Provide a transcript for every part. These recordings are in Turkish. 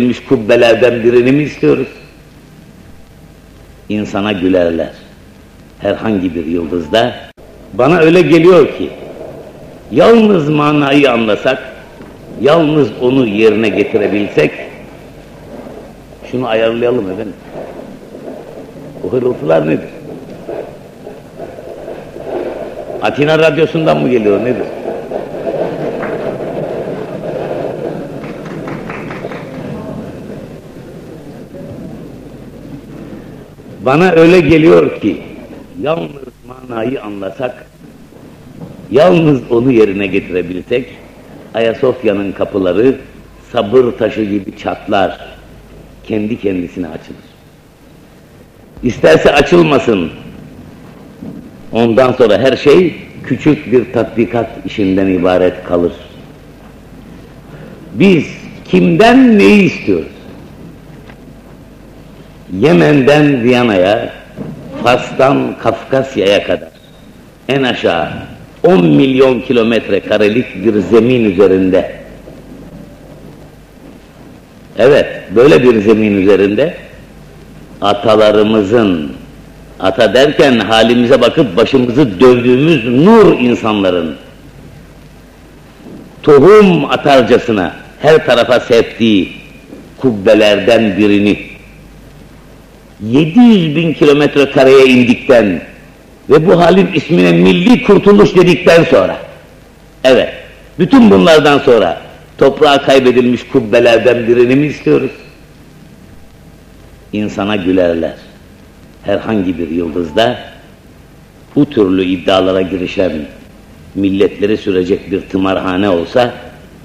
Bilmiş kubbelerden birini mi istiyoruz? İnsana gülerler. Herhangi bir yıldızda. Bana öyle geliyor ki, yalnız manayı anlasak, yalnız onu yerine getirebilsek, şunu ayarlayalım efendim. Bu hırıltılar nedir? Atina Radyosu'ndan mı geliyor nedir? Bana öyle geliyor ki, yalnız manayı anlasak, yalnız onu yerine getirebilsek, Ayasofya'nın kapıları sabır taşı gibi çatlar, kendi kendisine açılır. İsterse açılmasın, ondan sonra her şey küçük bir tatbikat işinden ibaret kalır. Biz kimden neyi istiyoruz? Yemen'den Viyana'ya, Fas'tan Kafkasya'ya kadar. En aşağı 10 milyon kilometre karelik bir zemin üzerinde. Evet böyle bir zemin üzerinde atalarımızın ata derken halimize bakıp başımızı dövdüğümüz nur insanların tohum atarcasına her tarafa septiği kubbelerden birini 700 bin kilometre kareye indikten ve bu halin ismine milli kurtuluş dedikten sonra evet bütün bunlardan sonra toprağa kaybedilmiş kubbelerden birini mi istiyoruz? İnsana gülerler. Herhangi bir yıldızda bu türlü iddialara girişen milletleri sürecek bir tımarhane olsa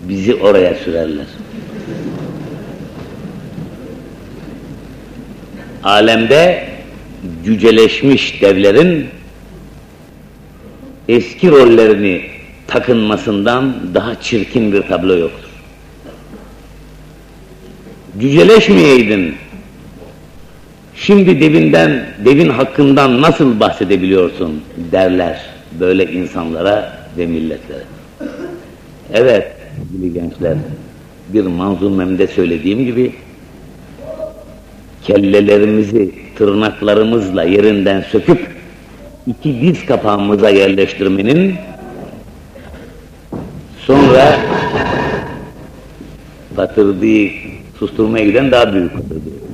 bizi oraya sürerler. Alemde cüceleşmiş devlerin eski rollerini takınmasından daha çirkin bir tablo yoktur. Cüceleşmeyeydin, şimdi devinden, devin hakkından nasıl bahsedebiliyorsun derler böyle insanlara ve milletlere. Evet sevgili gençler, bir manzumemde söylediğim gibi kellelerimizi tırnaklarımızla yerinden söküp iki diz kapağımıza yerleştirmenin sonra batırdığı susturmaya giden daha büyük batırdığı.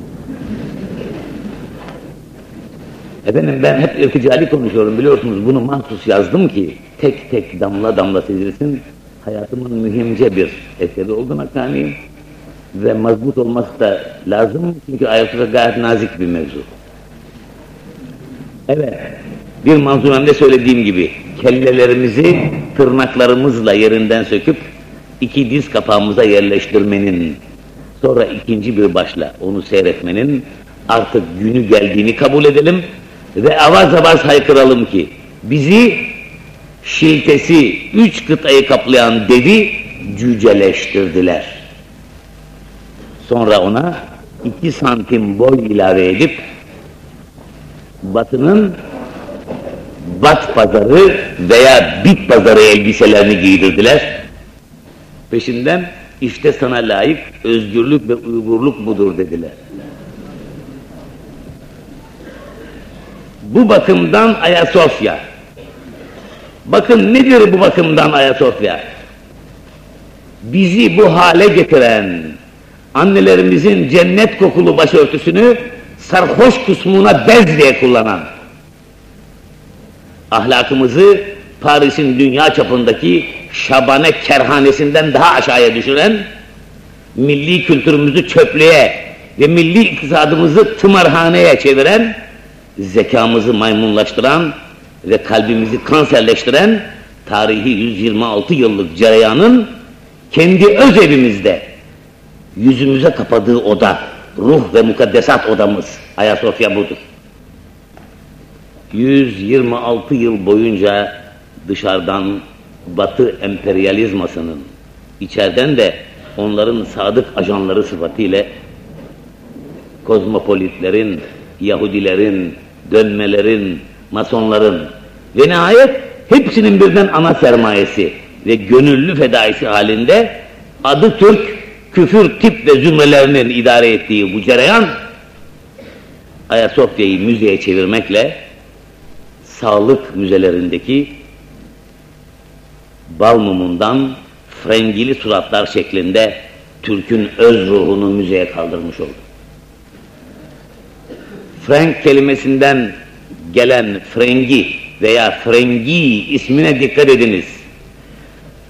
Efendim ben hep irticali konuşuyorum biliyorsunuz bunu mahsus yazdım ki tek tek damla damla sizilsin hayatımın mühimce bir eseri olduğuna kaniyim ve mazbut olması da lazım çünkü Ayasofya gayet nazik bir mevzu. Evet, bir manzumemde söylediğim gibi kellelerimizi tırnaklarımızla yerinden söküp iki diz kapağımıza yerleştirmenin sonra ikinci bir başla onu seyretmenin artık günü geldiğini kabul edelim ve avaz avaz haykıralım ki bizi şiltesi üç kıtayı kaplayan devi cüceleştirdiler. Sonra ona iki santim boy ilave edip Batı'nın Bat pazarı veya bit pazarı elbiselerini giydirdiler. Peşinden işte sana layık özgürlük ve uygurluk budur dediler. Bu bakımdan Ayasofya. Bakın nedir bu bakımdan Ayasofya? Bizi bu hale getiren, annelerimizin cennet kokulu başörtüsünü sarhoş kusmuna bez diye kullanan, ahlakımızı Paris'in dünya çapındaki şabane kerhanesinden daha aşağıya düşüren, milli kültürümüzü çöplüğe ve milli iktisadımızı tımarhaneye çeviren, zekamızı maymunlaştıran ve kalbimizi kanserleştiren tarihi 126 yıllık cereyanın kendi öz evimizde yüzümüze kapadığı oda, ruh ve mukaddesat odamız Ayasofya budur. 126 yıl boyunca dışarıdan Batı emperyalizmasının, içeriden de onların sadık ajanları sıfatıyla kozmopolitlerin, Yahudilerin, dönmelerin, masonların ve nihayet hepsinin birden ana sermayesi ve gönüllü fedaisi halinde adı Türk, küfür tip ve zümrelerinin idare ettiği bu cereyan Ayasofya'yı müzeye çevirmekle sağlık müzelerindeki bal mumundan frengili suratlar şeklinde Türk'ün öz ruhunu müzeye kaldırmış oldu. Frank kelimesinden gelen frengi veya frengi ismine dikkat ediniz.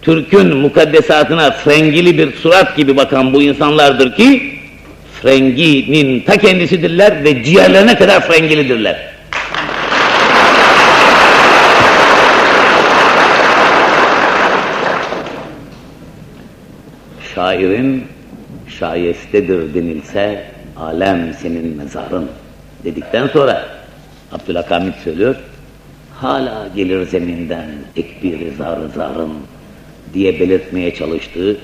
Türk'ün mukaddesatına frengili bir surat gibi bakan bu insanlardır ki frenginin ta kendisidirler ve ciğerlerine kadar frengilidirler. Şairin şayestedir denilse alem senin mezarın dedikten sonra Abdülhakamit söylüyor hala gelir zeminden tekbiri zarı zarın diye belirtmeye çalıştığı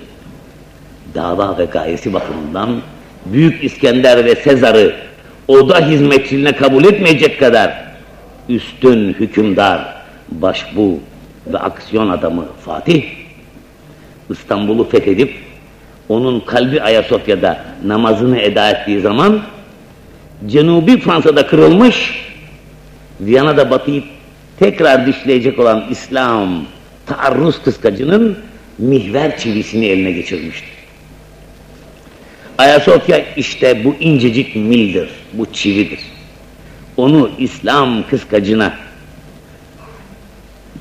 dava ve gayesi bakımından Büyük İskender ve Sezar'ı oda hizmetçiliğine kabul etmeyecek kadar üstün hükümdar, başbu ve aksiyon adamı Fatih İstanbul'u fethedip onun kalbi Ayasofya'da namazını eda ettiği zaman Cenubi Fransa'da kırılmış Viyana'da batıyı tekrar dişleyecek olan İslam taarruz kıskacının mihver çivisini eline geçirmiştir. Ayasofya işte bu incecik mildir, bu çividir. Onu İslam kıskacına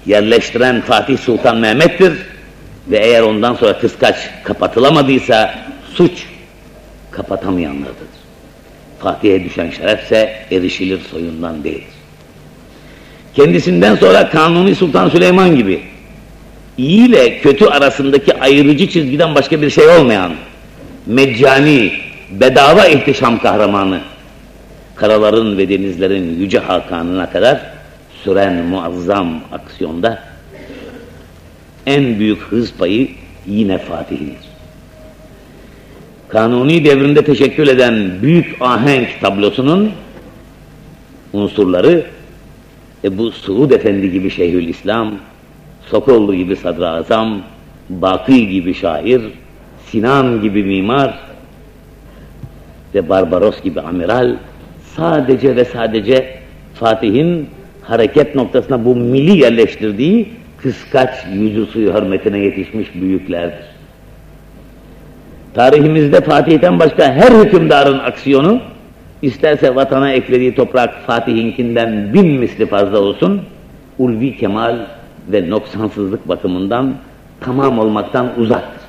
yerleştiren Fatih Sultan Mehmet'tir ve eğer ondan sonra kıskaç kapatılamadıysa suç kapatamayanlardır. Fatih'e düşen şerefse erişilir soyundan değildir. Kendisinden sonra Kanuni Sultan Süleyman gibi iyi ile kötü arasındaki ayrıcı çizgiden başka bir şey olmayan meccani, bedava ihtişam kahramanı, karaların ve denizlerin yüce hakanına kadar süren muazzam aksiyonda en büyük hız payı yine Fatih'indir. Kanuni devrinde teşekkül eden büyük ahenk tablosunun unsurları Ebu Suud Efendi gibi Şeyhülislam, Sokollu gibi Sadrazam, Baki gibi şair, Sinan gibi mimar ve Barbaros gibi amiral sadece ve sadece Fatih'in hareket noktasına bu mili yerleştirdiği kıskaç yüzü suyu hürmetine yetişmiş büyüklerdir. Tarihimizde Fatih'ten başka her hükümdarın aksiyonu isterse vatana eklediği toprak Fatih'inkinden bin misli fazla olsun ulvi kemal ve noksansızlık bakımından tamam olmaktan uzaktır.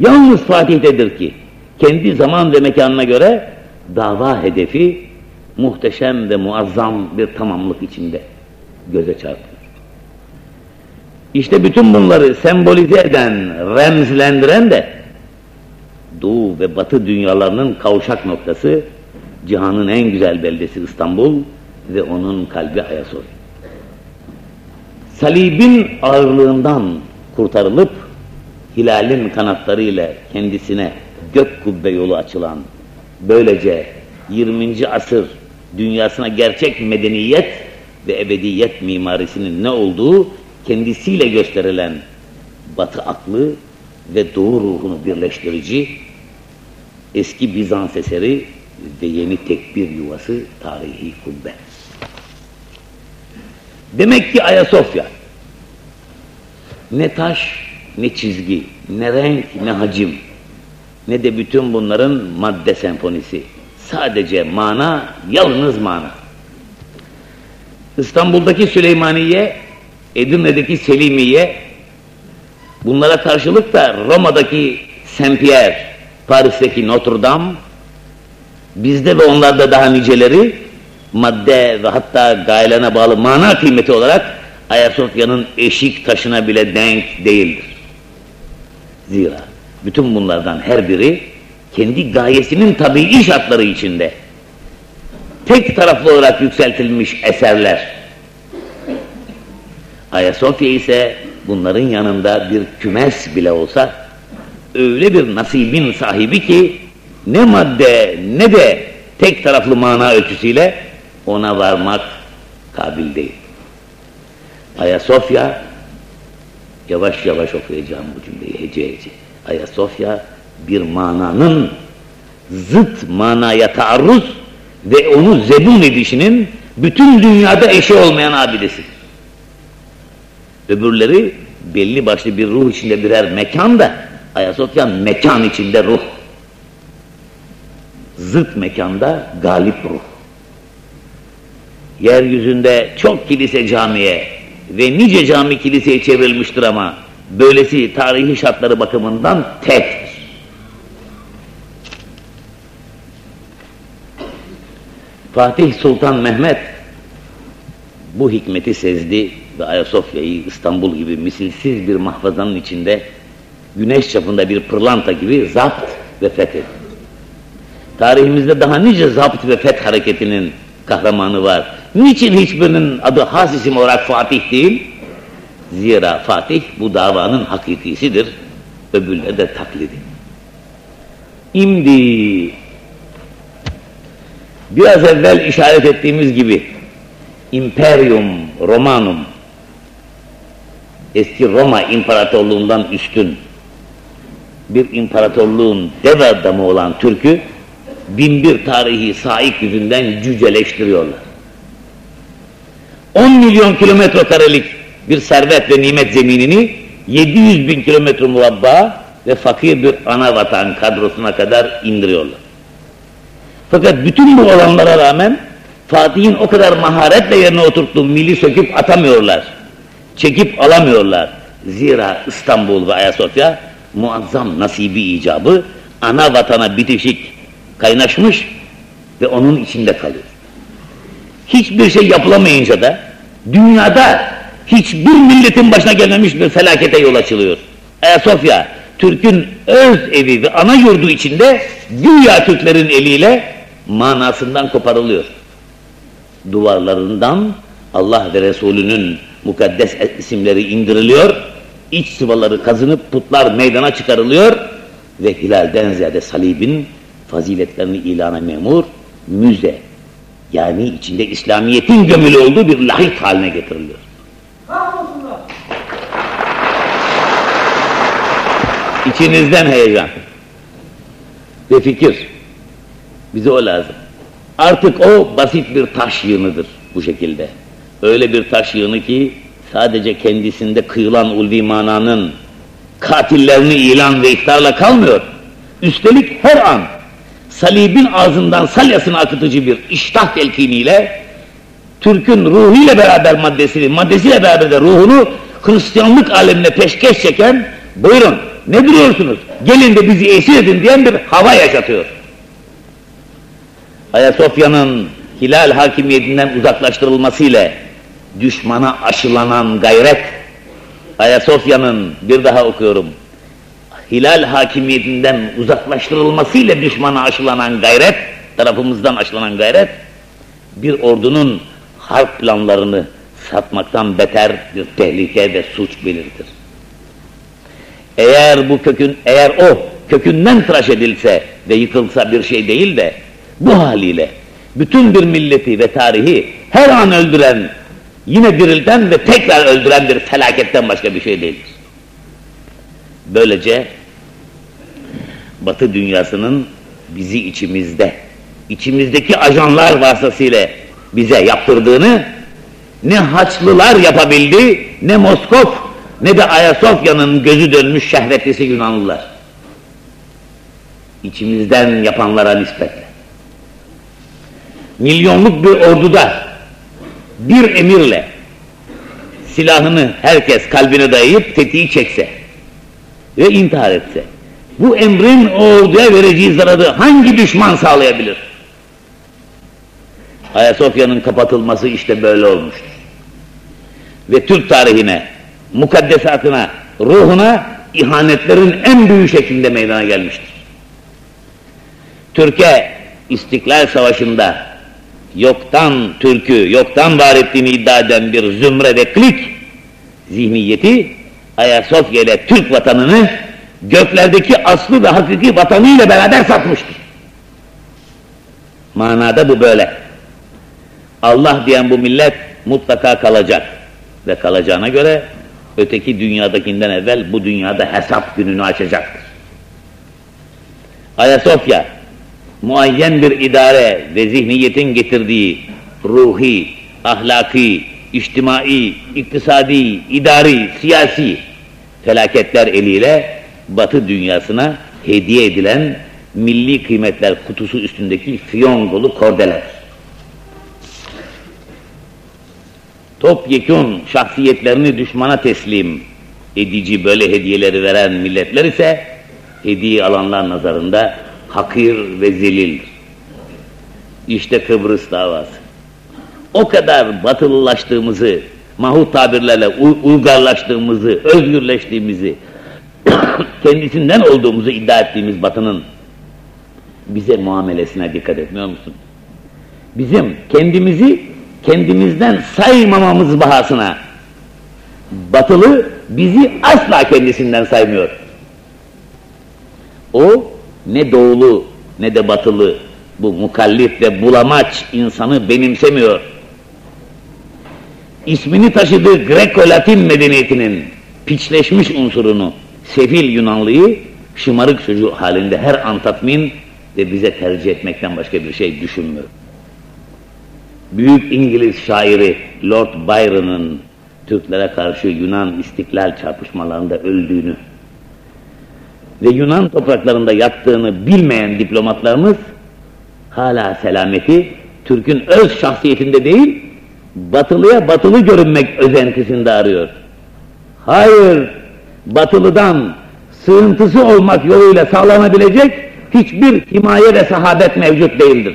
Yalnız Fatih'tedir ki kendi zaman ve mekanına göre dava hedefi muhteşem ve muazzam bir tamamlık içinde göze çarpıyor. İşte bütün bunları sembolize eden, remzlendiren de Doğu ve Batı dünyalarının kavuşak noktası cihanın en güzel beldesi İstanbul ve onun kalbi Ayasofya. Salibin ağırlığından kurtarılıp hilalin kanatlarıyla kendisine gök kubbe yolu açılan böylece 20. asır dünyasına gerçek medeniyet ve ebediyet mimarisinin ne olduğu kendisiyle gösterilen batı aklı ve doğu ruhunu birleştirici eski Bizans eseri ve yeni tekbir yuvası tarihi kubbe. Demek ki Ayasofya ne taş ne çizgi, ne renk, ne hacim, ne de bütün bunların madde senfonisi. Sadece mana, yalnız mana. İstanbul'daki Süleymaniye, Edirne'deki Selimiye, bunlara karşılık da Roma'daki Saint Pierre, Paris'teki Notre Dame, bizde ve onlarda daha niceleri, madde ve hatta gayelerine bağlı mana kıymeti olarak Ayasofya'nın eşik taşına bile denk değildir. Zira bütün bunlardan her biri kendi gayesinin tabii şartları içinde tek taraflı olarak yükseltilmiş eserler. Ayasofya ise bunların yanında bir kümes bile olsa öyle bir nasibin sahibi ki ne madde ne de tek taraflı mana ölçüsüyle ona varmak kabil değil. Ayasofya Yavaş yavaş okuyacağım bu cümleyi hece hece. Ayasofya bir mananın zıt manaya taarruz ve onu zebun edişinin bütün dünyada eşi olmayan abidesidir. Öbürleri belli başlı bir ruh içinde birer mekan da Ayasofya mekan içinde ruh. Zıt mekanda galip ruh. Yeryüzünde çok kilise camiye ve nice cami kiliseye çevrilmiştir ama böylesi tarihi şartları bakımından tektir. Fatih Sultan Mehmet bu hikmeti sezdi ve Ayasofya'yı İstanbul gibi misilsiz bir mahfazanın içinde güneş çapında bir pırlanta gibi zapt ve fethetti. Tarihimizde daha nice zapt ve feth hareketinin kahramanı var. Niçin hiçbirinin adı has isim olarak Fatih değil? Zira Fatih bu davanın hakikisidir, öbürleri de taklidi. İmdi biraz evvel işaret ettiğimiz gibi Imperium Romanum eski Roma İmparatorluğundan üstün bir imparatorluğun dev adamı olan Türk'ü binbir tarihi sahip yüzünden cüceleştiriyorlar. 10 milyon kilometre karelik bir servet ve nimet zeminini 700 bin kilometre murabba ve fakir bir ana vatan kadrosuna kadar indiriyorlar. Fakat bütün bu olanlara rağmen Fatih'in o kadar maharetle yerine oturttuğu mili söküp atamıyorlar. Çekip alamıyorlar. Zira İstanbul ve Ayasofya muazzam nasibi icabı ana vatana bitişik kaynaşmış ve onun içinde kalıyor. Hiçbir şey yapılamayınca da dünyada hiçbir milletin başına gelmemiş bir felakete yol açılıyor. Ayasofya, Türk'ün öz evi ve ana yurdu içinde dünya Türklerin eliyle manasından koparılıyor. Duvarlarından Allah ve Resulünün mukaddes isimleri indiriliyor, iç sıvaları kazınıp putlar meydana çıkarılıyor ve hilalden ziyade salibin faziletlerini ilana memur, müze, yani içinde İslamiyet'in gömülü olduğu bir lahit haline getiriliyor. İçinizden heyecan ve fikir. Bize o lazım. Artık o basit bir taş yığınıdır bu şekilde. Öyle bir taş yığını ki sadece kendisinde kıyılan ulvi mananın katillerini ilan ve iftarla kalmıyor. Üstelik her an salibin ağzından salyasını akıtıcı bir iştah telkiniyle Türk'ün ruhuyla beraber maddesini, maddesiyle beraber de ruhunu Hristiyanlık alemine peşkeş çeken buyurun ne duruyorsunuz gelin de bizi esir edin diyen bir hava yaşatıyor. Ayasofya'nın hilal hakimiyetinden uzaklaştırılmasıyla düşmana aşılanan gayret Ayasofya'nın bir daha okuyorum hilal hakimiyetinden uzaklaştırılmasıyla düşmana aşılanan gayret, tarafımızdan aşılanan gayret, bir ordunun harp planlarını satmaktan beter bir tehlike ve suç belirtir. Eğer bu kökün, eğer o kökünden tıraş edilse ve yıkılsa bir şey değil de, bu haliyle bütün bir milleti ve tarihi her an öldüren, yine dirilten ve tekrar öldüren bir felaketten başka bir şey değildir. Böylece Batı dünyasının bizi içimizde, içimizdeki ajanlar vasıtasıyla bize yaptırdığını ne Haçlılar yapabildi, ne Moskov, ne de Ayasofya'nın gözü dönmüş şehvetlisi Yunanlılar. İçimizden yapanlara nispetle. Milyonluk bir orduda bir emirle silahını herkes kalbine dayayıp tetiği çekse ve intihar etse bu emrin orduya vereceği zararı hangi düşman sağlayabilir? Ayasofya'nın kapatılması işte böyle olmuştur. Ve Türk tarihine, mukaddesatına, ruhuna ihanetlerin en büyük şeklinde meydana gelmiştir. Türkiye İstiklal Savaşı'nda yoktan Türk'ü, yoktan var ettiğini iddia eden bir zümre ve klik zihniyeti Ayasofya ile Türk vatanını göklerdeki aslı ve hakiki vatanıyla beraber satmıştır. Manada bu böyle. Allah diyen bu millet mutlaka kalacak ve kalacağına göre öteki dünyadakinden evvel bu dünyada hesap gününü açacaktır. Ayasofya, muayyen bir idare ve zihniyetin getirdiği ruhi, ahlaki, içtimai, iktisadi, idari, siyasi felaketler eliyle Batı dünyasına hediye edilen milli kıymetler kutusu üstündeki fiyongolu kordeler. Topyekun şahsiyetlerini düşmana teslim edici böyle hediyeleri veren milletler ise hediye alanlar nazarında hakir ve zelildir. İşte Kıbrıs davası. O kadar batılılaştığımızı, mahut tabirlerle uygarlaştığımızı, özgürleştiğimizi, kendisinden olduğumuzu iddia ettiğimiz batının bize muamelesine dikkat etmiyor musun? Bizim kendimizi kendimizden saymamamız bahasına batılı bizi asla kendisinden saymıyor. O ne doğulu ne de batılı bu mukallif ve bulamaç insanı benimsemiyor. İsmini taşıdığı Greko-Latin medeniyetinin piçleşmiş unsurunu, sefil Yunanlıyı şımarık çocuğu halinde her an tatmin ve bize tercih etmekten başka bir şey düşünmüyor. Büyük İngiliz şairi Lord Byron'ın Türklere karşı Yunan istiklal çarpışmalarında öldüğünü ve Yunan topraklarında yattığını bilmeyen diplomatlarımız hala selameti Türk'ün öz şahsiyetinde değil, batılıya batılı görünmek özentisinde arıyor. Hayır, batılıdan sığıntısı olmak yoluyla sağlanabilecek hiçbir himaye ve sahabet mevcut değildir.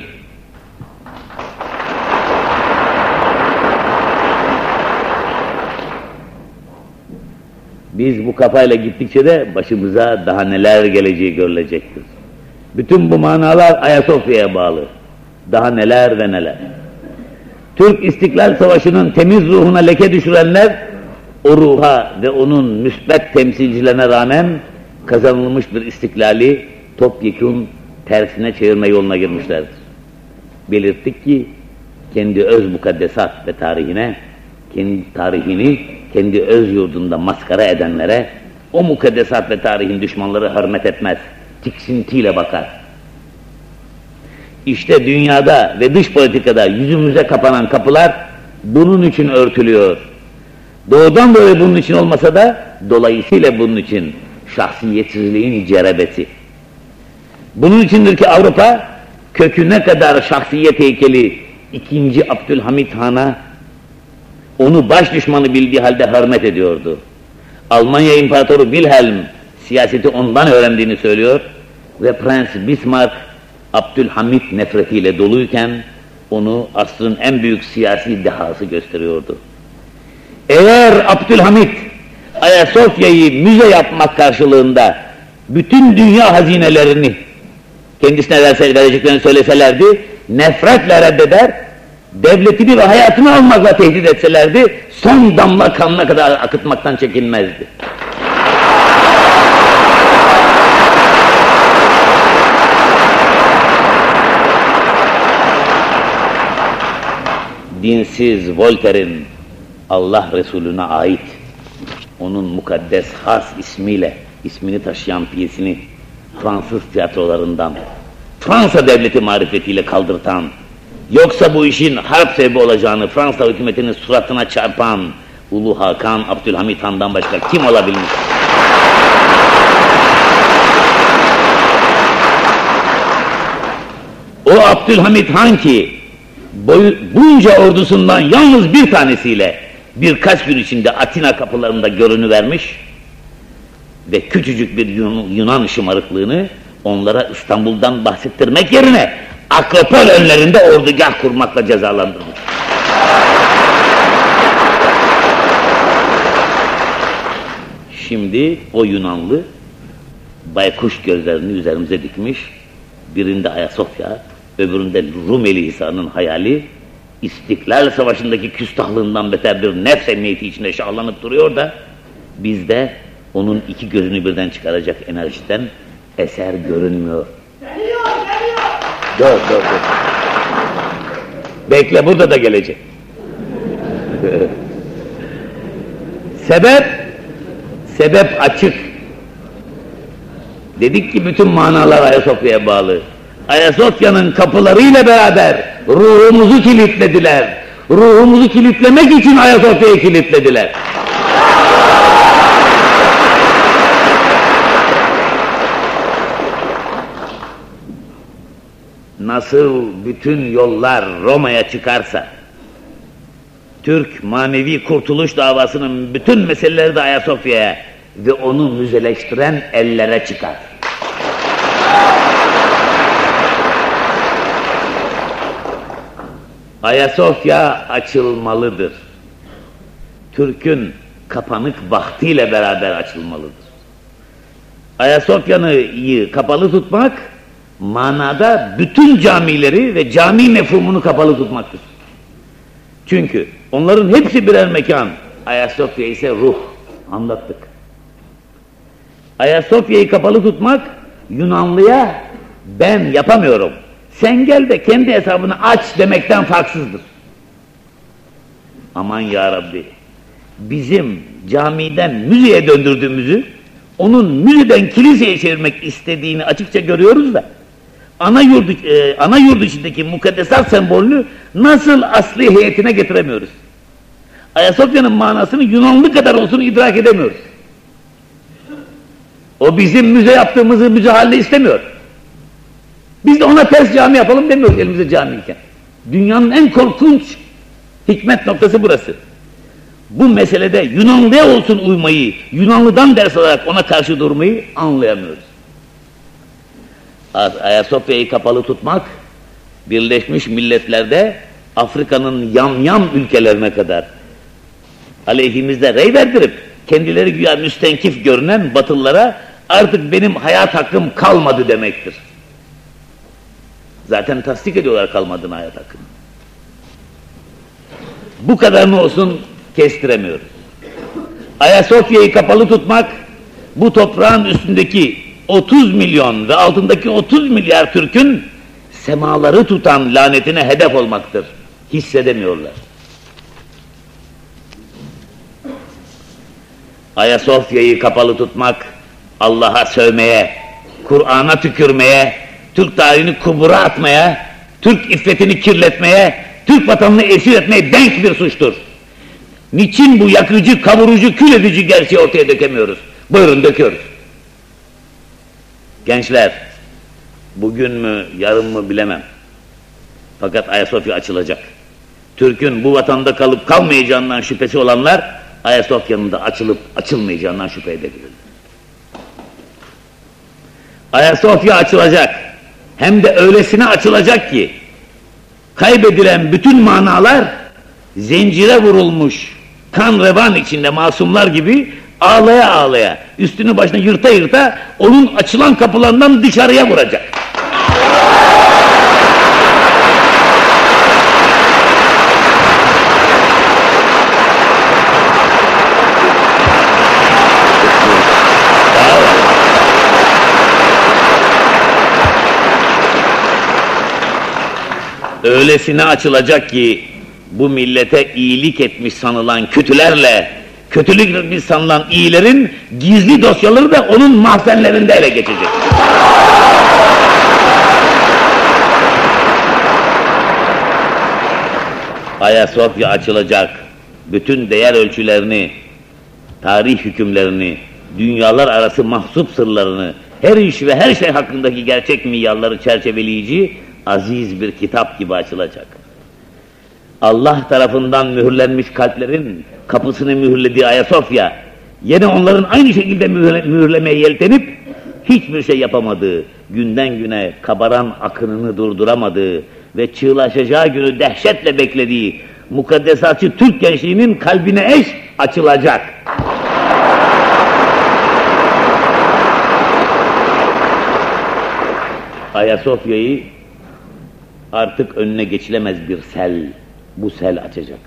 Biz bu kafayla gittikçe de başımıza daha neler geleceği görülecektir. Bütün bu manalar Ayasofya'ya bağlı. Daha neler ve neler. Türk İstiklal Savaşı'nın temiz ruhuna leke düşürenler, o ruha ve onun müsbet temsilcilerine rağmen kazanılmış bir istiklali topyekun tersine çevirme yoluna girmişlerdir. Belirttik ki kendi öz mukaddesat ve tarihine, kendi tarihini kendi öz yurdunda maskara edenlere o mukaddesat ve tarihin düşmanları hürmet etmez, tiksintiyle bakar. İşte dünyada ve dış politikada yüzümüze kapanan kapılar bunun için örtülüyor. Doğudan dolayı bunun için olmasa da dolayısıyla bunun için şahsiyetsizliğin cerebeti. Bunun içindir ki Avrupa köküne kadar şahsiyet heykeli 2. Abdülhamit Han'a onu baş düşmanı bildiği halde hürmet ediyordu. Almanya İmparatoru Wilhelm siyaseti ondan öğrendiğini söylüyor ve Prens Bismarck Abdülhamit nefretiyle doluyken onu asrın en büyük siyasi dehası gösteriyordu. Eğer Abdülhamit Ayasofya'yı müze yapmak karşılığında bütün dünya hazinelerini kendisine verse, vereceklerini söyleselerdi, nefretle reddeder, devletini ve hayatını almakla tehdit etselerdi, son damla kanına kadar akıtmaktan çekinmezdi. Dinsiz Voltaire'in Allah Resulüne ait onun mukaddes has ismiyle ismini taşıyan piyesini Fransız tiyatrolarından Fransa devleti marifetiyle kaldırtan Yoksa bu işin harp sebebi olacağını Fransa hükümetinin suratına çarpan Ulu Hakan Abdülhamit Han'dan başka kim olabilmiş? O Abdülhamit Han ki boyu, bunca ordusundan yalnız bir tanesiyle birkaç gün içinde Atina kapılarında görünüvermiş ve küçücük bir Yunan şımarıklığını onlara İstanbul'dan bahsettirmek yerine Akropol önlerinde ordugah kurmakla cezalandırmış. Şimdi o Yunanlı baykuş gözlerini üzerimize dikmiş, birinde Ayasofya, öbüründe Rumeli Hisarı'nın hayali, İstiklal Savaşı'ndaki küstahlığından beter bir nefs emniyeti içinde şahlanıp duruyor da, bizde onun iki gözünü birden çıkaracak enerjiden eser görünmüyor. Dur, dur, dur. Bekle, burada da gelecek. sebep, sebep açık. Dedik ki bütün manalar Ayasofya'ya bağlı. Ayasofya'nın kapılarıyla beraber ruhumuzu kilitlediler. Ruhumuzu kilitlemek için Ayasofya'yı kilitlediler. Nasıl bütün yollar Roma'ya çıkarsa, Türk manevi kurtuluş davasının bütün meseleleri de Ayasofya'ya ve onu müzeleştiren ellere çıkar. Ayasofya açılmalıdır. Türk'ün kapanık vaktiyle beraber açılmalıdır. Ayasofya'yı kapalı tutmak, manada bütün camileri ve cami mefhumunu kapalı tutmaktır. Çünkü onların hepsi birer mekan, Ayasofya ise ruh. Anlattık. Ayasofya'yı kapalı tutmak, Yunanlıya ben yapamıyorum, sen gel de kendi hesabını aç demekten farksızdır. Aman ya Rabbi, bizim camiden müzeye döndürdüğümüzü, onun müzeden kiliseye çevirmek istediğini açıkça görüyoruz da, ana yurdu, e, ana yurdu içindeki mukaddesat sembolünü nasıl asli heyetine getiremiyoruz? Ayasofya'nın manasını Yunanlı kadar olsun idrak edemiyoruz. O bizim müze yaptığımızı müze haline istemiyor. Biz de ona ters cami yapalım demiyoruz elimizde camiyken. Dünyanın en korkunç hikmet noktası burası. Bu meselede Yunanlıya olsun uymayı, Yunanlıdan ders alarak ona karşı durmayı anlayamıyoruz. Ayasofya'yı kapalı tutmak, Birleşmiş Milletler'de Afrika'nın yamyam ülkelerine kadar aleyhimizde rey verdirip kendileri güya müstenkif görünen batılılara artık benim hayat hakkım kalmadı demektir. Zaten tasdik ediyorlar kalmadığını hayat hakkını. Bu kadar mı olsun kestiremiyoruz. Ayasofya'yı kapalı tutmak bu toprağın üstündeki 30 milyon ve altındaki 30 milyar Türk'ün semaları tutan lanetine hedef olmaktır. Hissedemiyorlar. Ayasofya'yı kapalı tutmak, Allah'a sövmeye, Kur'an'a tükürmeye, Türk tarihini kubura atmaya, Türk iffetini kirletmeye, Türk vatanını esir etmeye denk bir suçtur. Niçin bu yakıcı, kavurucu, kül edici gerçeği ortaya dökemiyoruz? Buyurun döküyoruz. Gençler, bugün mü, yarın mı bilemem. Fakat Ayasofya açılacak. Türk'ün bu vatanda kalıp kalmayacağından şüphesi olanlar, Ayasofya'nın da açılıp açılmayacağından şüphe edebilirler. Ayasofya açılacak. Hem de öylesine açılacak ki, kaybedilen bütün manalar, zincire vurulmuş, kan revan içinde masumlar gibi ağlaya ağlaya, üstünü başına yırta yırta, onun açılan kapılarından dışarıya vuracak. Öylesine açılacak ki bu millete iyilik etmiş sanılan kötülerle kötülük etmiş sanılan iyilerin gizli dosyaları da onun mahzenlerinde ele geçecek. Ayasofya açılacak. Bütün değer ölçülerini, tarih hükümlerini, dünyalar arası mahsup sırlarını, her iş ve her şey hakkındaki gerçek miyalları çerçeveleyici aziz bir kitap gibi açılacak. Allah tarafından mühürlenmiş kalplerin kapısını mühürlediği Ayasofya, yine onların aynı şekilde mühürle, mühürlemeye yeltenip hiçbir şey yapamadığı, günden güne kabaran akınını durduramadığı ve çığlaşacağı günü dehşetle beklediği mukaddesatçı Türk gençliğinin kalbine eş açılacak. Ayasofya'yı artık önüne geçilemez bir sel, bu sel açacak.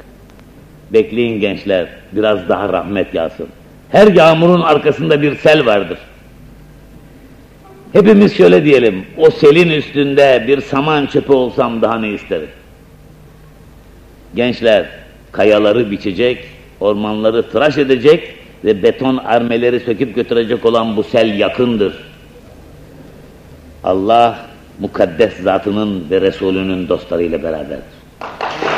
Bekleyin gençler, biraz daha rahmet yağsın. Her yağmurun arkasında bir sel vardır. Hepimiz şöyle diyelim, o selin üstünde bir saman çöpü olsam daha ne isterim? Gençler, kayaları biçecek, ormanları tıraş edecek ve beton armeleri söküp götürecek olan bu sel yakındır. Allah mukaddes zatının ve Resulünün dostlarıyla beraberdir.